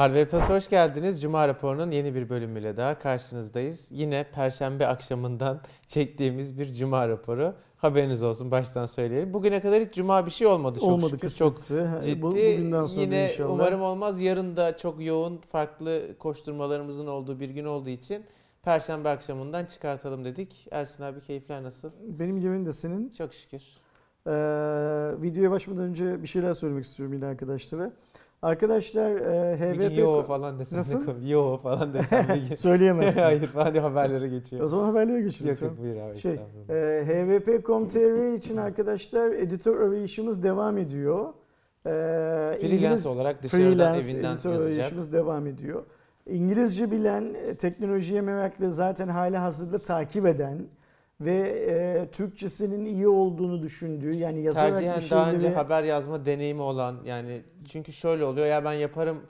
Harvey Plus hoş geldiniz. Cuma raporunun yeni bir bölümüyle daha karşınızdayız. Yine perşembe akşamından çektiğimiz bir cuma raporu. Haberiniz olsun baştan söyleyelim. Bugüne kadar hiç cuma bir şey olmadı çok Olmadı şükür. kısmetse. Çok ciddi. Bu, bugünden sonra Yine inşallah. umarım olmaz. Yarın da çok yoğun farklı koşturmalarımızın olduğu bir gün olduğu için perşembe akşamından çıkartalım dedik. Ersin abi keyifler nasıl? Benim yemin de senin. Çok şükür. Ee, videoya başlamadan önce bir şeyler söylemek istiyorum yine arkadaşlara. Arkadaşlar e, HVP... yo falan desem Nasıl? Yo falan desem. Söyleyemezsin. Hayır falan diye haberlere o geçiyor. zaman haberlere geçelim. Yok yok buyur abi. Şey, e, hvp.com.tr için arkadaşlar editör arayışımız devam ediyor. E, Freelance İngiliz- olarak dışarıdan freelance evinden editör yazacak. arayışımız devam ediyor. İngilizce bilen, e, teknolojiye meraklı, zaten hala hazırda takip eden ve e, Türkçesinin iyi olduğunu düşündüğü yani yazarak Tercihen bir daha önce haber yazma deneyimi olan yani çünkü şöyle oluyor ya ben yaparım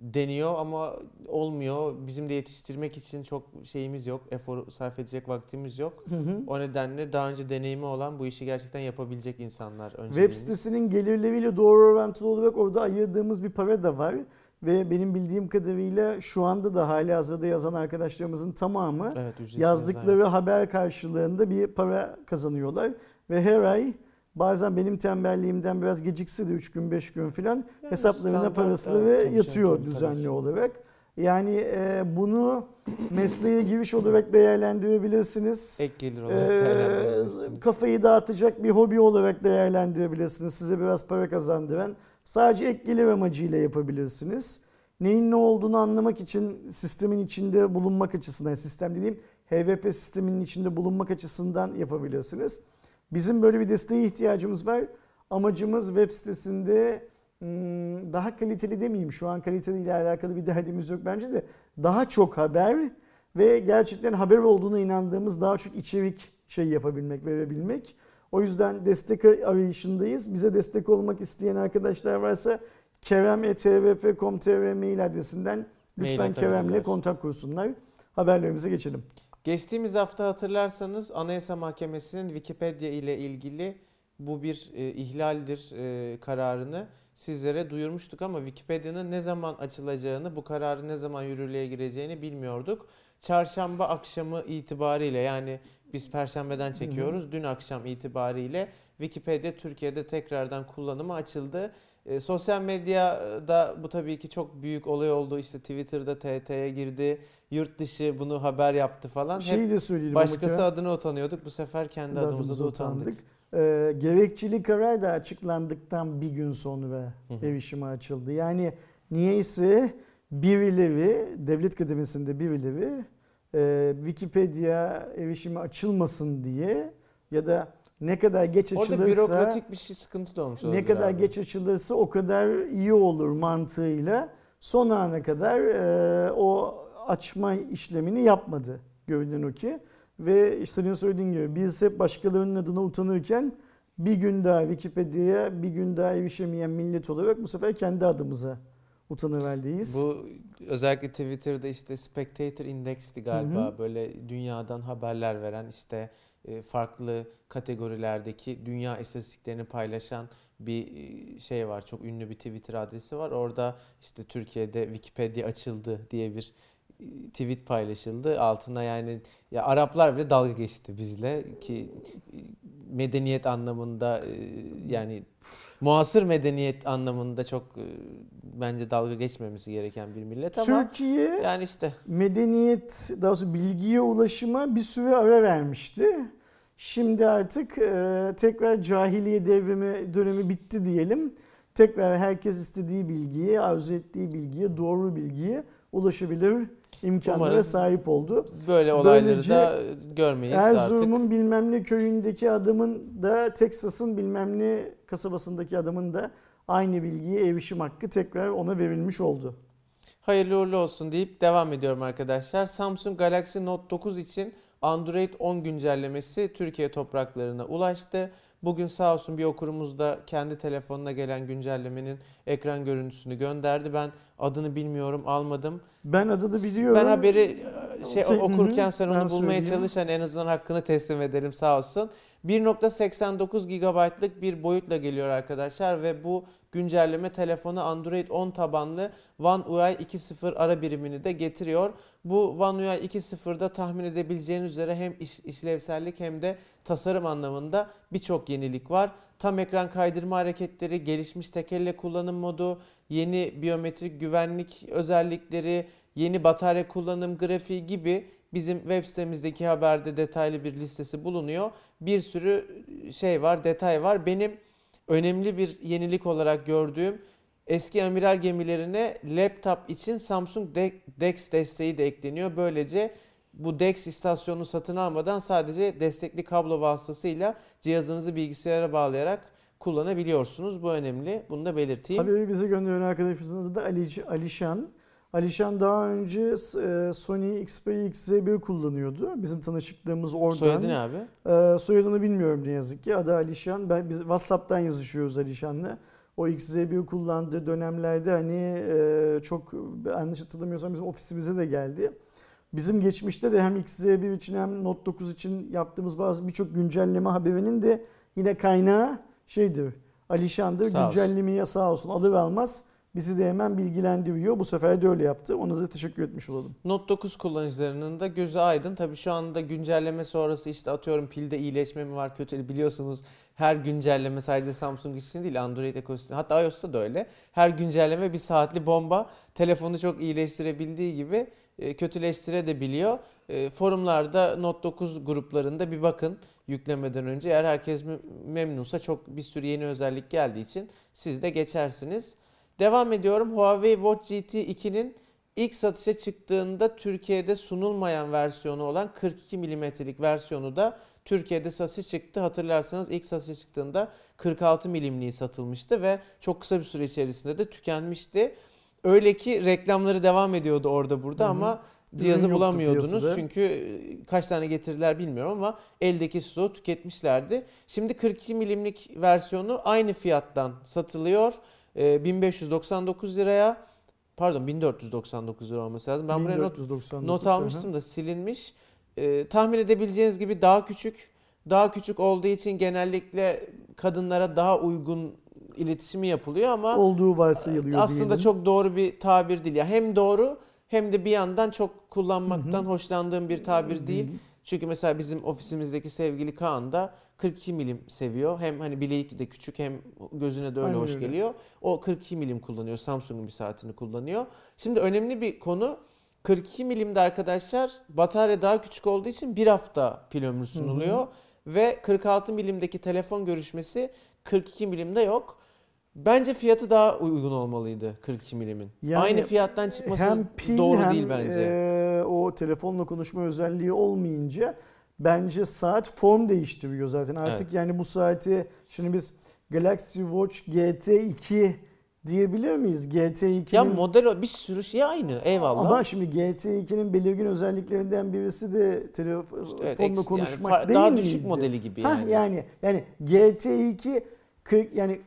deniyor ama olmuyor. Bizim de yetiştirmek için çok şeyimiz yok. Efor sarf edecek vaktimiz yok. Hı hı. O nedenle daha önce deneyimi olan bu işi gerçekten yapabilecek insanlar Web önceliğimiz. sitesinin gelirleriyle doğru orantılı olarak orada ayırdığımız bir para da var. Ve benim bildiğim kadarıyla şu anda da hali hazırda yazan arkadaşlarımızın tamamı Evet, yazdıkları haber karşılığında bir para kazanıyorlar. Ve her ay bazen benim tembelliğimden biraz gecikse de 3 gün 5 gün filan Yani hesaplarına standart, parası evet, yatıyor düzenli olarak. Yani e, bunu mesleğe giriş olarak değerlendirebilirsiniz. Ek gelir olarak Ee, değerlendirebilirsiniz. kafayı dağıtacak bir hobi olarak değerlendirebilirsiniz. Size biraz para kazandıran. Sadece ek gelir amacıyla yapabilirsiniz. Neyin ne olduğunu anlamak için sistemin içinde bulunmak açısından, sistem dediğim HVP sisteminin içinde bulunmak açısından yapabilirsiniz. Bizim böyle bir desteğe ihtiyacımız var. Amacımız web sitesinde daha kaliteli demeyeyim şu an kaliteliyle alakalı bir derdimiz yok bence de daha çok haber ve gerçekten haber olduğuna inandığımız daha çok içerik şey yapabilmek, verebilmek. O yüzden destek arayışındayız. Bize destek olmak isteyen arkadaşlar varsa kerem.tvp.com.tr mail adresinden lütfen. Kerem'le kontak kursunlar. Haberlerimize geçelim. Geçtiğimiz hafta hatırlarsanız Anayasa Mahkemesi'nin Wikipedia ile ilgili bu bir e, ihlaldir e, kararını sizlere duyurmuştuk ama Wikipedia'nın ne zaman açılacağını, bu kararın ne zaman yürürlüğe gireceğini bilmiyorduk. Çarşamba akşamı itibariyle yani biz perşembeden çekiyoruz. Dün akşam itibariyle Wikipedia Türkiye'de tekrardan kullanıma açıldı. E, sosyal medyada bu tabii ki çok büyük olay oldu. İşte Twitter'da TT'ye girdi. Yurt dışı bunu haber yaptı falan. Hep Şeyi de söyleyelim Başkası adına utanıyorduk. Bu sefer kendi adımıza adımıza da utandık. Ee, gerekçeli karar da açıklandıktan bir gün sonra Hı hı. erişime açıldı. Yani niyeyse birileri, devlet kademesinde birileri e, Wikipedia erişimi açılmasın diye ya da ne kadar geç Orada açılırsa bürokratik bir şey sıkıntı da olmuş ne kadar abi. geç açılırsa o kadar iyi olur mantığıyla son ana kadar e, o açma işlemini yapmadı görünen o ki. Ve işte senin söylediğin gibi biz hep başkalarının adına utanırken bir gün daha Wikipedia'ya bir gün daha erişemeyen millet olarak bu sefer kendi adımıza utanıverdiyiz. Bu özellikle Twitter'da işte Spectator Index'ti galiba. Hı Böyle dünyadan haberler veren işte e, farklı kategorilerdeki dünya istatistiklerini paylaşan bir e, şey var. Çok ünlü bir Twitter adresi var. Orada işte Türkiye'de Wikipedia açıldı diye bir tweet paylaşıldı. Altına yani ya Araplar bile dalga geçti bizle ki medeniyet anlamında e, yani muasır medeniyet anlamında çok e, bence dalga geçmemesi gereken bir millet ama Türkiye yani işte medeniyet daha doğrusu bilgiye ulaşıma bir süre ara vermişti. Şimdi artık e, tekrar cahiliye devrimi dönemi bitti diyelim. Tekrar herkes istediği bilgiye, arzu ettiği bilgiye, doğru bilgiye ulaşabilir imkanlara Umarız sahip oldu. böyle olayları Böylece da görmeyiz artık. Erzurum'un bilmem ne köyündeki adamın da Teksas'ın bilmem ne kasabasındaki adamın da aynı bilgiye erişim hakkı tekrar ona verilmiş oldu. Hayırlı uğurlu olsun deyip devam ediyorum arkadaşlar. Samsung Galaxy Note 9 için Android 10 güncellemesi Türkiye topraklarına ulaştı. Bugün sağ olsun bir okurumuz da kendi telefonuna gelen güncellemenin ekran görüntüsünü gönderdi. Ben adını bilmiyorum, almadım. Ben adını biliyorum. Ben haberi e, şey Şey, okurken hı sen onu bulmaya söyleyeyim. çalış. Hani en azından hakkını teslim edelim sağ olsun. 1.89 GB'lık bir boyutla geliyor arkadaşlar ve bu güncelleme telefona Android 10 tabanlı One UI 2.0 ara birimini de getiriyor. Bu One UI 2.0'da tahmin edebileceğiniz üzere hem iş, işlevsellik hem de tasarım anlamında birçok yenilik var. Tam ekran kaydırma hareketleri, gelişmiş tekelle kullanım modu, yeni biyometrik güvenlik özellikleri, yeni batarya kullanım grafiği gibi bizim web sitemizdeki haberde detaylı bir listesi bulunuyor. Bir sürü şey var, detay var. Benim önemli bir yenilik olarak gördüğüm eski amiral gemilerine laptop için Samsung DeX desteği de ekleniyor. Böylece bu DeX istasyonunu satın almadan sadece destekli kablo vasıtasıyla cihazınızı bilgisayara bağlayarak kullanabiliyorsunuz. Bu önemli. Bunu da belirteyim. Haberi bize gönderen arkadaşımızın adı da Ali, Alişan. Alişan daha önce e, Sony Xperia XZ1 kullanıyordu. Bizim tanışıklığımız oradan. Soyadı ne abi? Ee, soyadını bilmiyorum ne yazık ki. Adı Alişan. Ben biz WhatsApp'tan yazışıyoruz Alişan'la. O XZ1 kullandığı dönemlerde hani e, çok yanlış hatırlamıyorsam bizim ofisimize de geldi. Bizim geçmişte de hem XZ1 için hem Note 9 için yaptığımız bazı birçok güncelleme haberinin de yine kaynağı şeydir. Alişan'dır. Sağ sağ olsun alır almaz bizi de hemen bilgilendiriyor. Bu sefer de öyle yaptı. Ona da teşekkür etmiş olalım. Note 9 kullanıcılarının da gözü aydın. Tabii şu anda güncelleme sonrası işte atıyorum pilde iyileşme mi var kötü biliyorsunuz. Her güncelleme sadece Samsung için değil Android ekosistemi hatta iOS'ta da öyle. Her güncelleme bir saatli bomba telefonu çok iyileştirebildiği gibi e, kötüleştirebiliyor. E, forumlarda Note 9 gruplarında bir bakın yüklemeden önce. Eğer herkes memnunsa çok bir sürü yeni özellik geldiği için siz de geçersiniz. Devam ediyorum. Huawei Watch GT 2'nin ilk satışa çıktığında Türkiye'de sunulmayan versiyonu olan 42 mm'lik versiyonu da Türkiye'de satışa çıktı. Hatırlarsanız ilk satışa çıktığında 46 milimliği satılmıştı ve çok kısa bir süre içerisinde de tükenmişti. Öyle ki reklamları devam ediyordu orada burada Hı-hı. ama cihazı bulamıyordunuz. Çünkü e, kaç tane getirdiler bilmiyorum ama eldeki stoğu tüketmişlerdi. Şimdi 42 milimlik versiyonu aynı fiyattan satılıyor. 1599 ee, liraya pardon 1499 lira olması lazım. Ben buraya not, not almıştım da silinmiş. Ee, tahmin edebileceğiniz gibi daha küçük. Daha küçük olduğu için genellikle kadınlara daha uygun iletişimi yapılıyor ama olduğu varsayılıyor aslında diyelim. çok doğru bir tabir değil. Ya hem doğru hem de bir yandan çok kullanmaktan hı hı. hoşlandığım bir tabir değil. değil. Çünkü mesela bizim ofisimizdeki sevgili Kaan da 42 milim seviyor. Hem hani bileği de küçük hem gözüne de öyle Aynen hoş öyle. geliyor. O 42 milim kullanıyor. Samsung'un bir saatini kullanıyor. Şimdi önemli bir konu 42 milimde arkadaşlar batarya daha küçük olduğu için bir hafta pil ömrü sunuluyor. Hı hı. Ve 46 milimdeki telefon görüşmesi 42 milimde yok. Bence fiyatı daha uygun olmalıydı 42 milimin. Yani Aynı fiyattan çıkması hem pil, doğru hem değil bence. E, o telefonla konuşma özelliği olmayınca bence saat form değiştiriyor zaten. Artık evet. yani bu saati şimdi biz Galaxy Watch GT2 diyebiliyor muyuz? GT2'nin... Ya model bir sürü şey aynı eyvallah. Ama şimdi GT2'nin belirgin özelliklerinden birisi de telefonla evet, konuşmak yani, değil Daha düşük miydi? modeli gibi yani. Hah, yani. Yani GT2 40 yani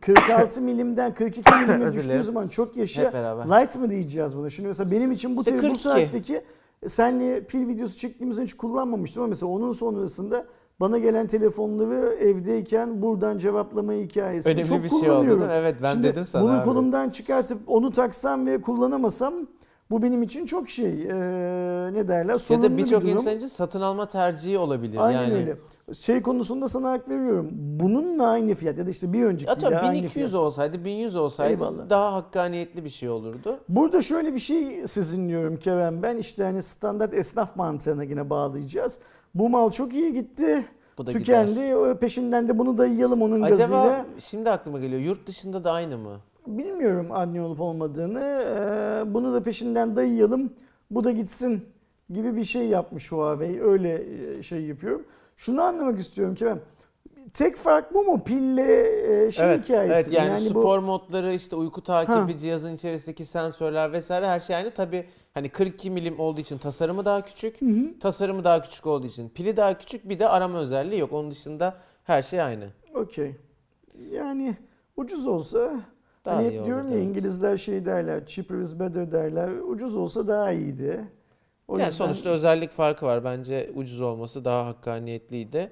46 hmm, milimden 42 milime düştüğü zaman çok yaşa light mı diyeceğiz bunu? Şimdi mesela benim için bu işte bu saatteki senle pil videosu çektiğimizde hiç kullanmamıştım ama mesela onun sonrasında bana gelen telefonları evdeyken buradan cevaplama hikayesi Önemli çok bir şey kullanıyorum. Oldu, evet ben Şimdi dedim sana. Bunu abi. kolumdan çıkartıp onu taksam ve kullanamasam bu benim için çok şey e, ne derler sorunlu Ya da birçok insan için satın alma tercihi olabilir. Aynen yani. öyle. Şey konusunda sana hak veriyorum. Bununla aynı fiyat ya da işte bir önceki ya tabii 1200 olsaydı 1100 olsaydı Eyvallah. daha hakkaniyetli bir şey olurdu. Burada şöyle bir şey sizinliyorum Kerem ben işte hani standart esnaf mantığına yine bağlayacağız. Bu mal çok iyi gitti. Bu da tükendi. Gider. Peşinden de bunu da yiyelim onun Acaba, gazıyla. Acaba şimdi aklıma geliyor yurt dışında da aynı mı? Bilmiyorum anne olup olmadığını. Ee, bunu da peşinden dayayalım. Bu da gitsin gibi bir şey yapmış Huawei. Öyle e, şey yapıyorum. Şunu anlamak istiyorum ki ben tek fark bu mu? Pille e, şey evet, hikayesi. Evet yani, yani spor bu... modları işte uyku takibi ha. cihazın içerisindeki sensörler vesaire her şey aynı. Tabi hani 42 milim olduğu için tasarımı daha küçük. Hı hı. Tasarımı daha küçük olduğu için pili daha küçük bir de arama özelliği yok. Onun dışında her şey aynı. Okey. Yani ucuz olsa daha hani hep diyorum ya evet. İngilizler şey derler, cheaper is better derler. Ucuz olsa daha iyiydi. O yani yüzden... sonuçta özellik farkı var. Bence ucuz olması daha hakkaniyetliydi.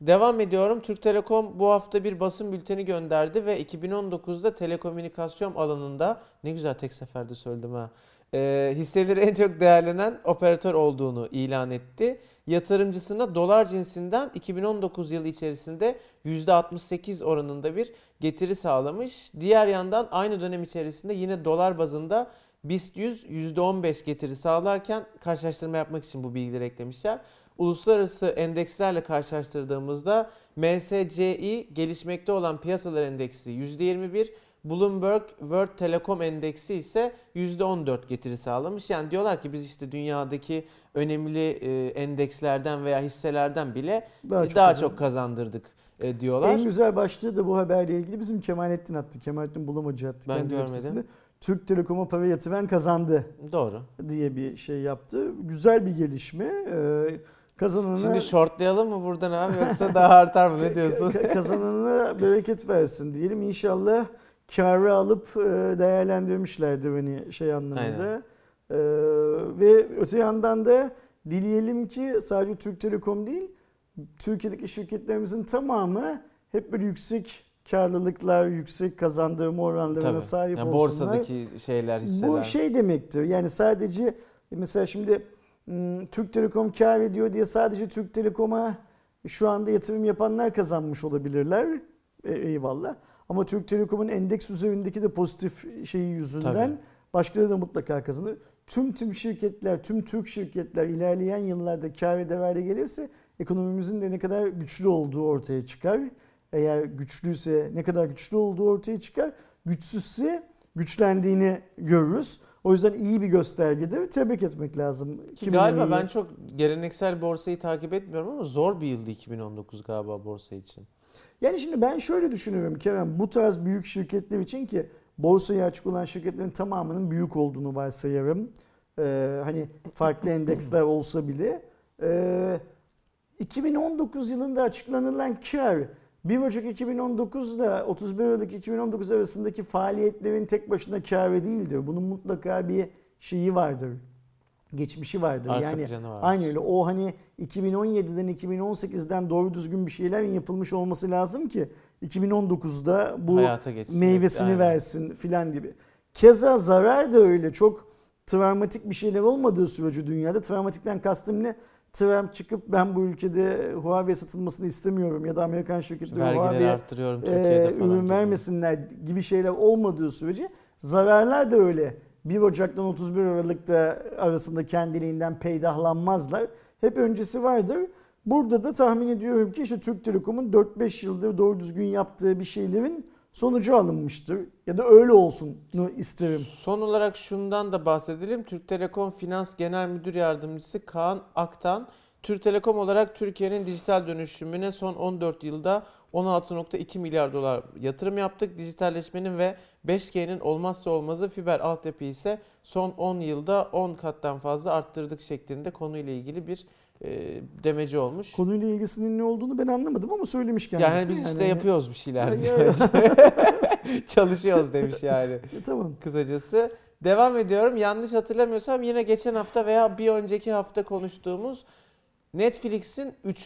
Devam ediyorum. Türk Telekom bu hafta bir basın bülteni gönderdi ve 2019'da telekomünikasyon alanında ne güzel tek seferde söyledim ha. E, hisseleri en çok değerlenen operatör olduğunu ilan etti. Yatırımcısına dolar cinsinden 2019 yılı içerisinde %68 oranında bir getiri sağlamış. Diğer yandan aynı dönem içerisinde yine dolar bazında BIST 100 %15 getiri sağlarken karşılaştırma yapmak için bu bilgileri eklemişler. Uluslararası endekslerle karşılaştırdığımızda MSCI gelişmekte olan piyasalar endeksi %21, Bloomberg World Telecom Endeksi ise %14 getiri sağlamış. Yani diyorlar ki biz işte dünyadaki önemli e, endekslerden veya hisselerden bile daha çok, daha çok kazandırdık e, diyorlar. En güzel başlığı da bu haberle ilgili bizim Kemalettin attı. Kemalettin Bulamacı attı. Ben görmedim. Türk Telekom'a para yatıran kazandı. Doğru. Diye bir şey yaptı. Güzel bir gelişme. Ee, kazanana... Şimdi shortlayalım mı buradan abi yoksa daha artar mı ne diyorsun? kazanana bereket versin diyelim. İnşallah karı alıp e, değerlendirmişlerdir hani şey anlamında. Ee, ve öte yandan da dileyelim ki sadece Türk Telekom değil Türkiye'deki şirketlerimizin tamamı hep böyle yüksek karlılıklar, yüksek kazandırma oranlarına Tabii. sahip yani olsunlar. Borsadaki şeyler, hisseler. Bu şey demektir. Yani sadece mesela şimdi Türk Telekom kar ediyor diye sadece Türk Telekom'a şu anda yatırım yapanlar kazanmış olabilirler. E, eyvallah. Ama Türk Telekom'un endeks üzerindeki de pozitif şeyi yüzünden Tabii. başkaları da mutlaka kazanır. Tüm tüm şirketler, tüm Türk şirketler ilerleyen yıllarda kar eder hale gelirse ekonomimizin de ne kadar güçlü olduğu ortaya çıkar. Eğer güçlüyse ne kadar güçlü olduğu ortaya çıkar. Güçsüzse güçlendiğini görürüz. O yüzden iyi bir göstergedir. Tebrik etmek lazım. Ki galiba iyi... ben çok geleneksel borsayı takip etmiyorum ama zor bir yıldı 2019 galiba borsa için. Yani şimdi ben şöyle düşünüyorum Kerem. Bu tarz büyük şirketler için ki borsaya açık olan şirketlerin tamamının büyük olduğunu varsayarım. Ee, hani farklı endeksler olsa bile. Ee, 2019 yılında açıklanılan kar 1 Ocak 2019 ile 31 Aralık 2019 arasındaki faaliyetlerin tek başına kârı değildir. Bunun mutlaka bir şeyi vardır. Geçmişi vardır. Arka yani var. aynı öyle. O hani 2017'den 2018'den doğru düzgün bir şeylerin yapılmış olması lazım ki 2019'da bu meyvesini yani. versin filan gibi. Keza zarar da öyle. Çok travmatik bir şeyler olmadığı sürece dünyada travmatikten kastım ne? Trump çıkıp ben bu ülkede Huawei satılmasını istemiyorum ya da Amerikan şirketleri Huawei'ye arttırıyorum Türkiye'de e, ürün gibi. vermesinler gibi şeyler olmadığı sürece zararlar da öyle 1 Ocak'tan 31 Aralık'ta arasında kendiliğinden peydahlanmazlar. Hep öncesi vardır. Burada da tahmin ediyorum ki işte Türk Telekom'un 4-5 yıldır doğru düzgün yaptığı bir şeylerin sonucu alınmıştır. Ya da öyle olsun isterim. Son olarak şundan da bahsedelim. Türk Telekom Finans Genel Müdür Yardımcısı Kaan Aktan, Türk Telekom olarak Türkiye'nin dijital dönüşümüne son 14 yılda 16.2 milyar dolar yatırım yaptık. Dijitalleşmenin ve 5G'nin olmazsa olmazı fiber altyapı ise son 10 yılda 10 kattan fazla arttırdık şeklinde konuyla ilgili bir e, demeci olmuş. Konuyla ilgisinin ne olduğunu ben anlamadım ama söylemiş kendisi. Yani biz işte yani. yapıyoruz bir şeyler. Çalışıyoruz demiş yani. E, tamam. Kısacası. Devam ediyorum. Yanlış hatırlamıyorsam yine geçen hafta veya bir önceki hafta konuştuğumuz Netflix'in 3.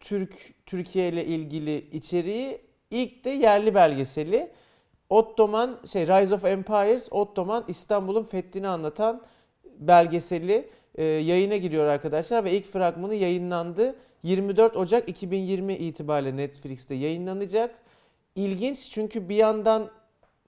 Türk Türkiye ile ilgili içeriği ilk de yerli belgeseli. Ottoman şey Rise of Empires Ottoman İstanbul'un fethini anlatan belgeseli e, yayına giriyor arkadaşlar ve ilk fragmanı yayınlandı. 24 Ocak 2020 itibariyle Netflix'te yayınlanacak. İlginç çünkü bir yandan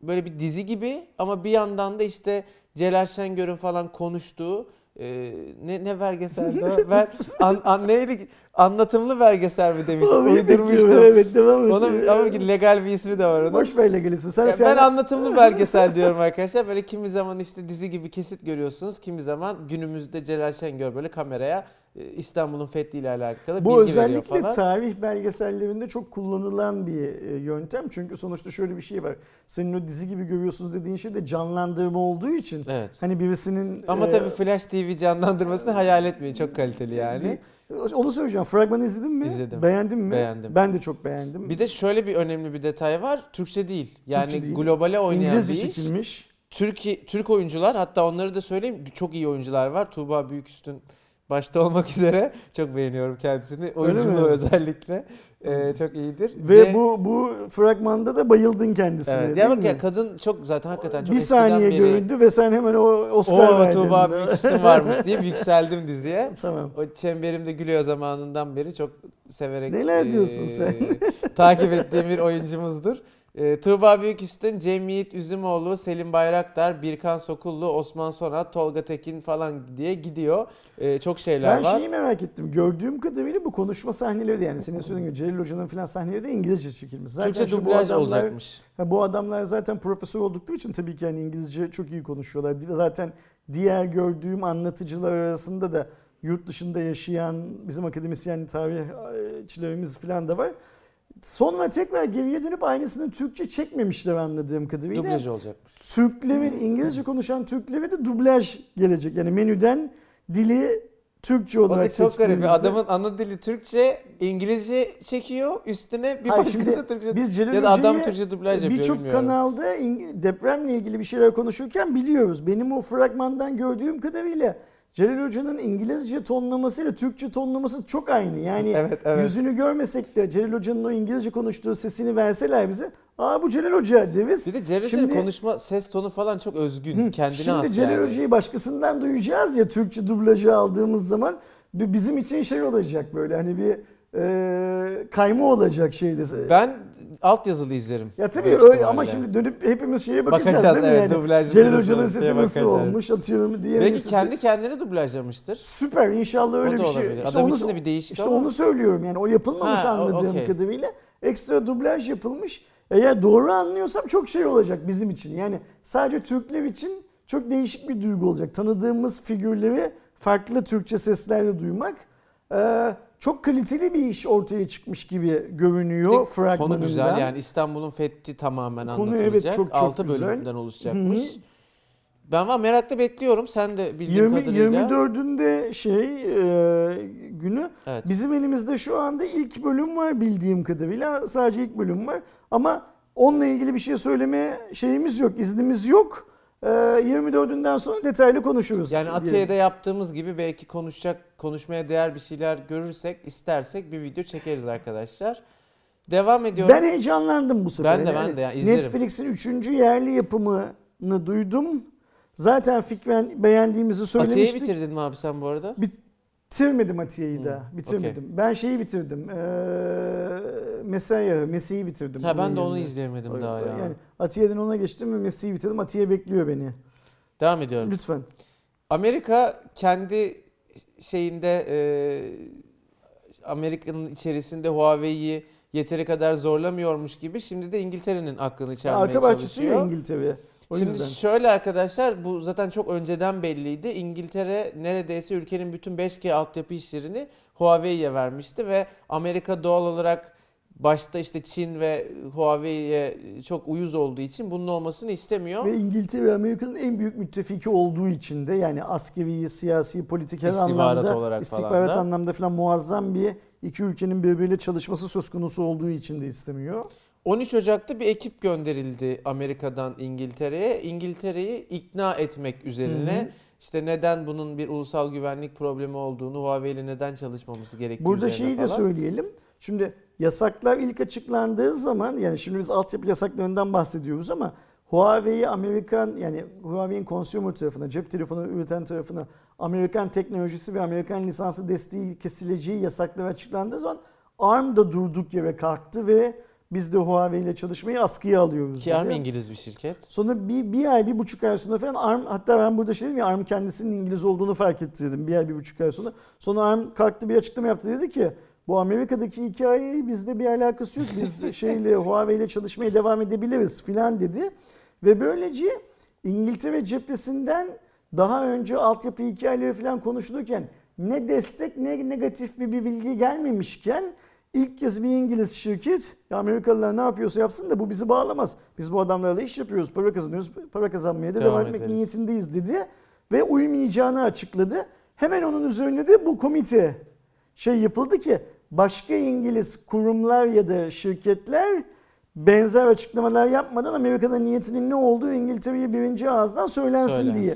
böyle bir dizi gibi ama bir yandan da işte Celal Şengör'ün falan konuştuğu e, ne ne belgeseldi o? Ben an, an, neydi? Anlatımlı belgesel mi demiştim. Uydurmuştum. Evet devam et. Onun, ama legal bir ismi de var onun. Boş ver legalisi. Sen, ya sen... Ben anlatımlı belgesel diyorum arkadaşlar. Böyle kimi zaman işte dizi gibi kesit görüyorsunuz. Kimi zaman günümüzde Celal Şengör böyle kameraya İstanbul'un fethiyle alakalı Bu bilgi özellikle falan. tarih belgesellerinde çok kullanılan bir e, yöntem. Çünkü sonuçta şöyle bir şey var. Senin o dizi gibi görüyorsunuz dediğin şey de canlandırma olduğu için. Evet. Hani birisinin... Ama e, tabii Flash TV canlandırmasını hayal etmeyin. Çok kaliteli yani. Onu söyleyeceğim. Fragmanı izledin mi? İzledim. Beğendin mi? Beğendim. Ben de çok beğendim. Bir de şöyle bir önemli bir detay var. Türkçe değil. Yani Türkçe değil. globale oynayan İngilizce bir iş. çekilmiş. Türk, Türk oyuncular hatta onları da söyleyeyim çok iyi oyuncular var. Tuğba Büyüküstün başta olmak üzere çok beğeniyorum kendisini. Oyunculuğu özellikle e, çok iyidir. Ve C- bu bu fragmanda da bayıldın kendisine Evet. Ya bak ya kadın çok zaten hakikaten çok bir saniye beri göründü ve sen hemen o Oscar o verdin. Tuğba büyük isim varmış deyip yükseldim diziye. tamam. O çemberimde gülüyor zamanından beri çok severek Neler diyorsun eee, sen? takip ettiğim bir oyuncumuzdur. Eee Tuğba Büyüküstün, Cem Yiğit Üzümoğlu, Selim Bayraktar, Birkan Sokullu, Osman Sonat, Tolga Tekin falan diye gidiyor. Eee, çok şeyler Ben var. şeyi merak ettim. Gördüğüm kadarıyla bu konuşma sahneleri de yani senin söylediğin gibi Celil Hoca'nın falan sahneleri de İngilizce çekilmiş. Zaten Türkçe dublaj adamlar- olacakmış. Ha, bu adamlar zaten profesör oldukları için tabii ki hani İngilizce çok iyi konuşuyorlar. Zaten diğer gördüğüm anlatıcılar arasında da yurt dışında yaşayan bizim akademisyen tarihçilerimiz falan da var. Sonra tekrar geriye dönüp aynısını Türkçe çekmemişler anladığım kadarıyla. Dublaj olacakmış. Türklerin, İngilizce konuşan Türklere de dublaj gelecek. Yani menüden dili Türkçe O olarak da çok garip. Adamın ana dili Türkçe, İngilizce çekiyor. Üstüne bir Hayır, başkası Türkçe. Biz Celal ya da adam Türkçe dublaj yapıyor Birçok kanalda depremle ilgili bir şeyler konuşurken biliyoruz. Benim o fragmandan gördüğüm kadarıyla Celal Hoca'nın İngilizce tonlamasıyla Türkçe tonlaması çok aynı. Yani Evet, evet. yüzünü görmesek de Celal Hoca'nın o İngilizce konuştuğu sesini verseler bize aa bu Celal Hoca deriz. Bir de Celal Şimdi- Hoca'nın konuşma ses tonu falan çok özgün. Kendine Şimdi has Celal yani. Hoca'yı başkasından duyacağız ya Türkçe dublajı aldığımız zaman bi- bizim için şey olacak böyle hani bir e, kayma olacak şeyde. Ben altyazılı izlerim. Ya tabii öyle ihtimalle. ama şimdi dönüp hepimiz şeye bakacağız, Bakacağız, değil mi evet, yani? Celal Hoca'nın sesi nasıl bakacağız. olmuş atıyorum diye. Belki sesi- kendi kendine dublajlamıştır. Süper inşallah öyle bir şey. olabilir. İşte Adam onu, için de bir değişik işte ama. onu söylüyorum yani o yapılmamış Ha, anladığım okey. kadarıyla. Ekstra dublaj yapılmış. Eğer doğru anlıyorsam çok şey olacak bizim için. Yani sadece Türkler için çok değişik bir duygu olacak. Tanıdığımız figürleri farklı Türkçe seslerle duymak. Ee, çok kaliteli bir iş ortaya çıkmış gibi görünüyor Konu fragmanından. güzel yani İstanbul'un fethi tamamen Konu evet, anlatılacak. çok çok 6 güzel. bölümden oluşacakmış. Hı hı. Ben var merakla bekliyorum. Sen de bildiğin 20, kadarıyla. 24'ünde şey e, günü Evet. bizim elimizde şu anda ilk bölüm var bildiğim kadarıyla sadece ilk bölüm var ama onunla ilgili bir şey söyleme şeyimiz yok iznimiz yok. E, 24'ünden sonra detaylı konuşuruz. Yani diyelim. Atiye'de yaptığımız gibi belki konuşacak, konuşmaya değer bir şeyler görürsek, istersek bir video çekeriz arkadaşlar. Devam ediyorum. Ben heyecanlandım bu sefer. Ben de, ben de yani izlerim. Netflix'in 3. yerli yapımını duydum. Zaten fikren beğendiğimizi Atiye'yi söylemiştik. bitirdin mi abi sen bu arada? Bitirmedim Atiye'yi de. Hmm, Bitirmedim. Ben şeyi bitirdim. Ee, Mesai'yi, Mesih'i bitirdim. Ha ben de onu yerine. izleyemedim daha ya. Yani Atiye'den ona geçtim ve Mesih'i bitirdim. Atiye bekliyor beni. Devam ediyorum. Lütfen. Amerika kendi şeyinde e, Amerika'nın içerisinde Huawei'yi yeteri kadar zorlamıyormuş gibi şimdi de İngiltere'nin aklını çelmeye Arka bahçesi ya çalışıyor. İngiltere. O Şimdi yüzden. şöyle arkadaşlar bu zaten çok önceden belliydi. İngiltere neredeyse ülkenin bütün 5G altyapı işlerini Huawei'ye vermişti ve Amerika doğal olarak başta işte Çin ve Huawei'ye çok uyuz olduğu için bunun olmasını istemiyor. Ve İngiltere Amerika'nın en büyük müttefiki olduğu için de yani askeri, siyasi, politik her İstihbarat anlamda olarak falan istihbarat da. anlamda falan muazzam bir iki ülkenin birbiriyle çalışması söz konusu olduğu için de istemiyor. 13 Ocak'ta bir ekip gönderildi Amerika'dan İngiltere'ye. İngiltere'yi ikna etmek üzerine Hı hı. işte neden bunun bir ulusal güvenlik problemi olduğunu, Huawei ile neden çalışmaması gerektiği Burada şeyi de falan. söyleyelim. Şimdi yasaklar ilk açıklandığı zaman yani şimdi biz altyapı yasaklarından bahsediyoruz ama Huawei'yi Amerikan yani Huawei'in consumer tarafına, cep telefonu üreten tarafına Amerikan teknolojisi ve Amerikan lisansı desteği kesileceği yasaklar açıklandığı zaman ARM da durduk yere kalktı ve biz de Huawei ile çalışmayı askıya alıyoruz. Ki ARM. İngiliz bir şirket. Sonra bir, bir ay, bir buçuk ay sonra falan ARM, hatta ben burada şey dedim ya ARM kendisinin İngiliz olduğunu fark ettirdim bir ay, bir buçuk ay sonra. Sonra ARM kalktı bir açıklama yaptı dedi ki bu Amerika'daki hikaye bizde bir alakası yok. Biz şeyle Huawei ile çalışmaya devam edebiliriz filan dedi. Ve böylece İngiltere cephesinden daha önce altyapı hikayeleri falan konuşulurken ne destek ne negatif bir, bir bilgi gelmemişken ilk kez bir İngiliz şirket "Ya Amerikalılar ne yapıyorsa yapsın da bu bizi bağlamaz. Biz bu adamlarla iş yapıyoruz, para kazanıyoruz, para kazanmaya da Devam devam, etmek ederiz." niyetindeyiz dedi ve uymayacağını açıkladı. Hemen onun üzerine de bu komite şey yapıldı ki başka İngiliz kurumlar ya da şirketler benzer açıklamalar yapmadan Amerika'da niyetinin ne olduğu İngiltere'ye birinci ağızdan söylensin, Söylensin. diye.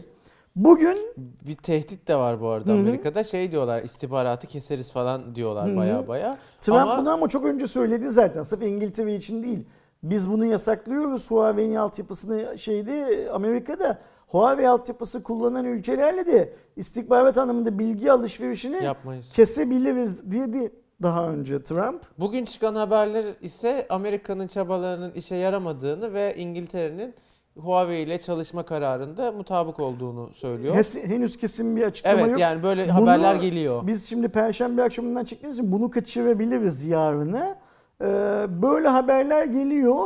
Bugün Bir tehdit de var bu arada Hı hı. Amerika'da. Şey diyorlar istihbaratı keseriz falan diyorlar Hı hı. baya baya. Trump Ama- bunu ama çok önce söyledi zaten. Sırf İngiltere için değil. Biz bunu yasaklıyoruz Huawei'nin altyapısını şeyde Amerika'da. Huawei altyapısı kullanan ülkelerle de istihbarat anlamında bilgi alışverişini Yapmayız. kesebiliriz dedi daha önce Trump. Bugün çıkan haberler ise Amerika'nın çabalarının işe yaramadığını ve İngiltere'nin Huawei ile çalışma kararında mutabık olduğunu söylüyor. Hes- henüz kesin bir açıklama evet yok. yani böyle Bunu haberler geliyor. Biz şimdi Perşembe akşamından çıktığımız için bunu kaçırabiliriz yarını. Ee, böyle haberler geliyor.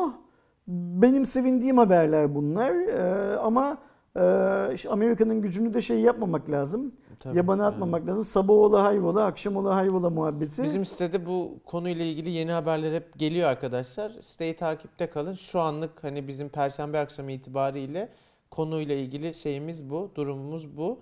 Benim sevindiğim haberler bunlar. Ee, ama e, Amerika'nın gücünü de şey yapmamak lazım. Tabii, Yabana yani. atmamak lazım. Sabah ola hayrola, akşam ola hayrola muhabbeti. Bizim sitede bu konuyla ilgili yeni haberler hep geliyor arkadaşlar. Siteyi takipte kalın. Şu anlık hani bizim perşembe akşamı itibariyle konuyla ilgili şeyimiz bu, durumumuz bu.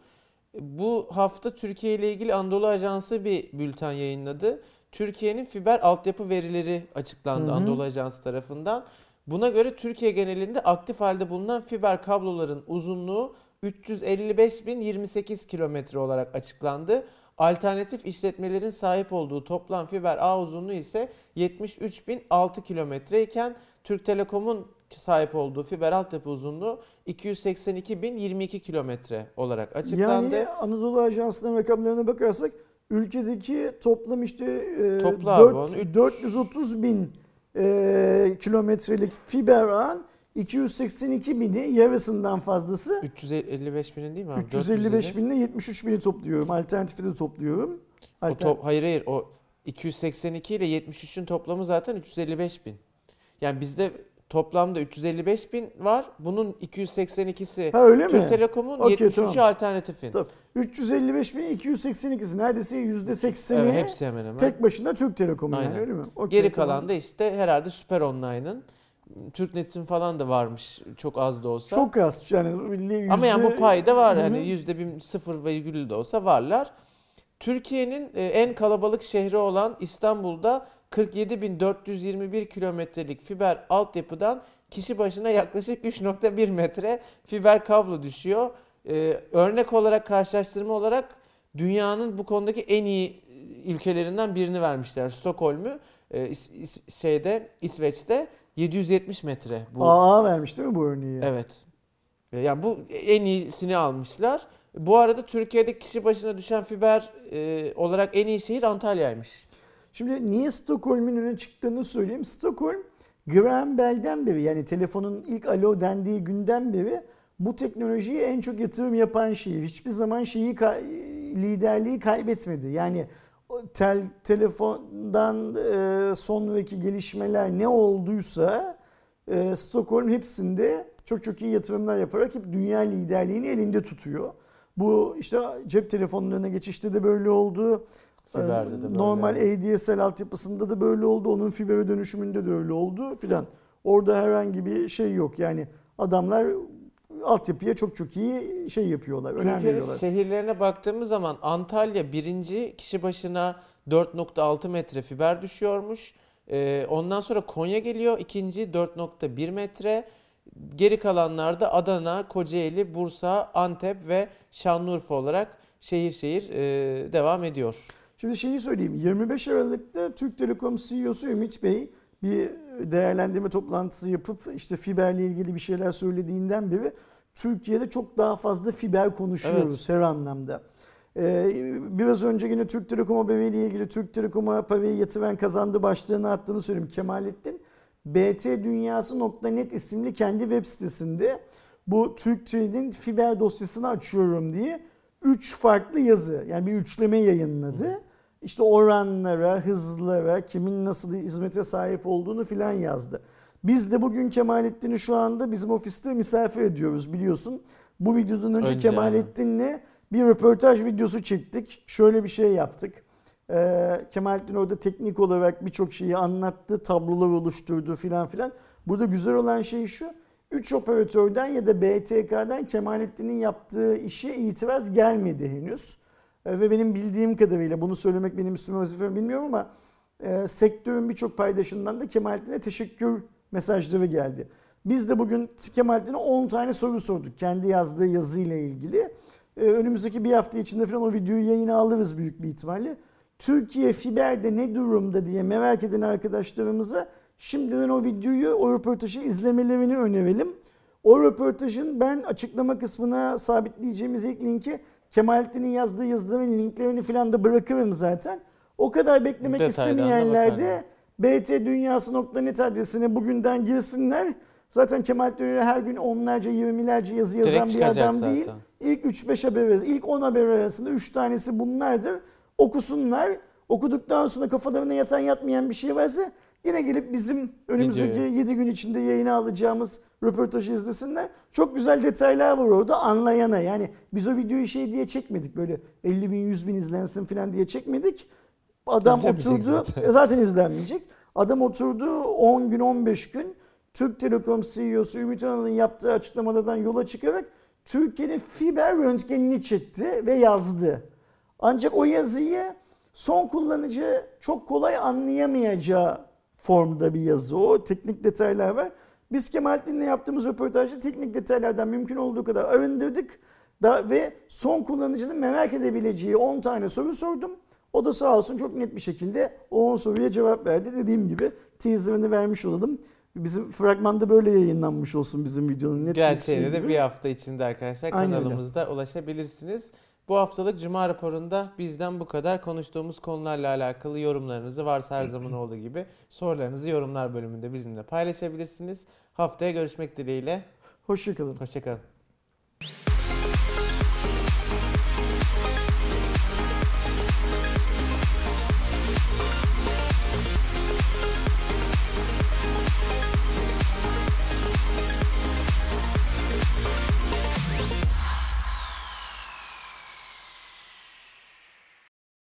Bu hafta Türkiye ile ilgili Anadolu Ajansı bir bülten yayınladı. Türkiye'nin fiber altyapı verileri açıklandı Hı hı. Anadolu Ajansı tarafından. Buna göre Türkiye genelinde aktif halde bulunan fiber kabloların uzunluğu 355.028 kilometre olarak açıklandı. Alternatif işletmelerin sahip olduğu toplam fiber ağ uzunluğu ise 73.006 kilometre iken Türk Telekom'un sahip olduğu fiber altyapı uzunluğu 282.022 kilometre olarak açıklandı. Yani Anadolu Ajansı'nın rakamlarına bakarsak ülkedeki toplam işte e, Topla abi onu. 4, 430 bin e, kilometrelik fiber ağın 282 bini yarısından fazlası 355 binin değil mi abi? 355 450. binle 73 bini topluyorum. Alternatifi de topluyorum. O Altern- top, hayır hayır o 282 ile 73'ün toplamı zaten 355 bin. Yani bizde toplamda 355 bin var. Bunun 282'si ha öyle mi? Türk Telekom'un Okey, 73'ü tamam. alternatifin. Tamam. 355 bin 282'si neredeyse %80'i Evet, hepsi hemen hemen. tek başına Türk Telekom yani öyle mi? Okey, Geri tamam. kalan da işte herhalde Süper Online'ın Türknet'in falan da varmış çok az da olsa. çok az yani yüzde- Ama yani bu payda var hani yüzde bir sıfır virgül de olsa varlar. Türkiye'nin e, en kalabalık şehri olan İstanbul'da 47.421 kilometrelik fiber altyapıdan kişi başına yaklaşık 3.1 metre fiber kablo düşüyor. E, örnek olarak karşılaştırma olarak dünyanın bu konudaki en iyi ülkelerinden birini vermişler. E, İs- şeyde İsveç'te 770 metre bu AA vermiş değil mi bu örneği? Evet. E, Yani bu en iyisini almışlar. Bu arada Türkiye'de kişi başına düşen fiber e, olarak en iyi şehir Antalya'ymış. Şimdi niye Stockholm'un öne çıktığını söyleyeyim. Stockholm Graham Bell'den beri yani telefonun ilk alo dendiği günden beri bu teknolojiye en çok yatırım yapan şehir. Hiçbir zaman şeyi liderliği kaybetmedi. Yani tel telefondan e, sonraki gelişmeler ne olduysa e, Stockholm hepsinde çok çok iyi yatırımlar yaparak hep dünya liderliğini elinde tutuyor. Bu işte cep telefonlarına geçişte de böyle oldu. Fiberde de böyle. Normal ADSL altyapısında da böyle oldu. Onun fibere dönüşümünde de öyle oldu filan. Orada herhangi bir şey yok. Yani adamlar altyapıya çok çok iyi şey yapıyorlar. Önem Türkiye'nin veriyorlar. şehirlerine baktığımız zaman Antalya birinci kişi başına 4.6 metre fiber düşüyormuş. E, ondan sonra Konya geliyor ikinci 4.1 metre. Geri kalanlar da Adana, Kocaeli, Bursa, Antep ve Şanlıurfa olarak şehir şehir e, devam ediyor. Şimdi şeyi söyleyeyim. 25 Aralık'ta Türk Telekom CEO'su Ümit Bey bir değerlendirme toplantısı yapıp işte fiberle ilgili bir şeyler söylediğinden beri Türkiye'de çok daha fazla fiber konuşuyoruz her anlamda. Ee, biraz önce yine Türk Telekom haberiyle ilgili Türk Telekom'a parayı yatıran kazandı başlığını attığını söyleyeyim Kemalettin. btdünyası.net isimli kendi web sitesinde bu Türkiye'nin fiber dosyasını açıyorum diye 3 farklı yazı yani bir üçleme yayınladı. İşte oranlara, hızlara, kimin nasıl hizmete sahip olduğunu filan yazdı. Biz de bugün Kemalettin'i şu anda bizim ofiste misafir ediyoruz biliyorsun. Bu videodan önce, Önce, Kemalettin'le bir röportaj videosu çektik. Şöyle bir şey yaptık. Ee, Kemalettin orada teknik olarak birçok şeyi anlattı, tablolar oluşturdu filan filan. Burada güzel olan şey şu. 3 operatörden ya da BTK'dan Kemalettin'in yaptığı işe itiraz gelmedi henüz. E, Ve benim bildiğim kadarıyla bunu söylemek benim üstüme vazife bilmiyorum ama e, sektörün birçok paydaşından da Kemalettin'e teşekkür mesajları geldi. Biz de bugün Kemalettin'e 10 tane soru sorduk kendi yazdığı yazıyla ilgili. Ee, önümüzdeki bir hafta içinde falan o videoyu yayına alırız büyük bir ihtimalle. Türkiye fiberde ne durumda diye merak eden arkadaşlarımıza şimdiden o videoyu, o röportajı izlemelerini önerelim. O röportajın ben açıklama kısmına sabitleyeceğimiz ilk linki Kemalettin'in yazdığı yazıların linklerini falan da bırakırım zaten. O kadar beklemek Detaydan da istemeyenler de btdunyası.net adresine bugünden girsinler. Zaten Kemalettin Ünlü her gün onlarca, yirmilerce yazı yazan Direkt bir çıkacak adam zaten. değil. İlk 3-5 haber ilk 10 haber arasında 3 tanesi bunlardır. Okusunlar. Okuduktan sonra kafalarına yatan yatmayan bir şey varsa yine gelip bizim önümüzdeki Videoyu. 7 gün içinde yayına alacağımız röportajı izlesinler. Çok güzel detaylar var orada anlayana. Yani biz o videoyu şey diye çekmedik böyle 50 bin 100 bin izlensin falan diye çekmedik. Adam oturdu zaten. zaten. izlenmeyecek. Adam oturdu 10 gün 15 gün Türk Telekom CEO'su Ümit Önal'ın yaptığı açıklamalardan yola çıkarak Türkiye'nin fiber röntgenini çekti ve yazdı. Ancak o yazıyı son kullanıcı çok kolay anlayamayacağı formda bir yazı o. Teknik detaylar var. Biz Kemalettin'le yaptığımız röportajda teknik detaylardan mümkün olduğu kadar arındırdık. Da, ve son kullanıcının merak edebileceği 10 tane soru sordum. O da sağ olsun çok net bir şekilde o 10 soruya cevap verdi. Dediğim gibi teaserını vermiş olalım. Bizim fragmanda böyle yayınlanmış olsun bizim videonun Netflix Gerçeğine şeyi de gibi. bir hafta içinde arkadaşlar Aynen öyle. kanalımızda ulaşabilirsiniz. Bu haftalık Cuma raporunda bizden bu kadar. Konuştuğumuz konularla alakalı yorumlarınızı varsa her zaman olduğu gibi sorularınızı yorumlar bölümünde bizimle paylaşabilirsiniz. Haftaya görüşmek dileğiyle. Hoşçakalın. Hoşçakalın. We'll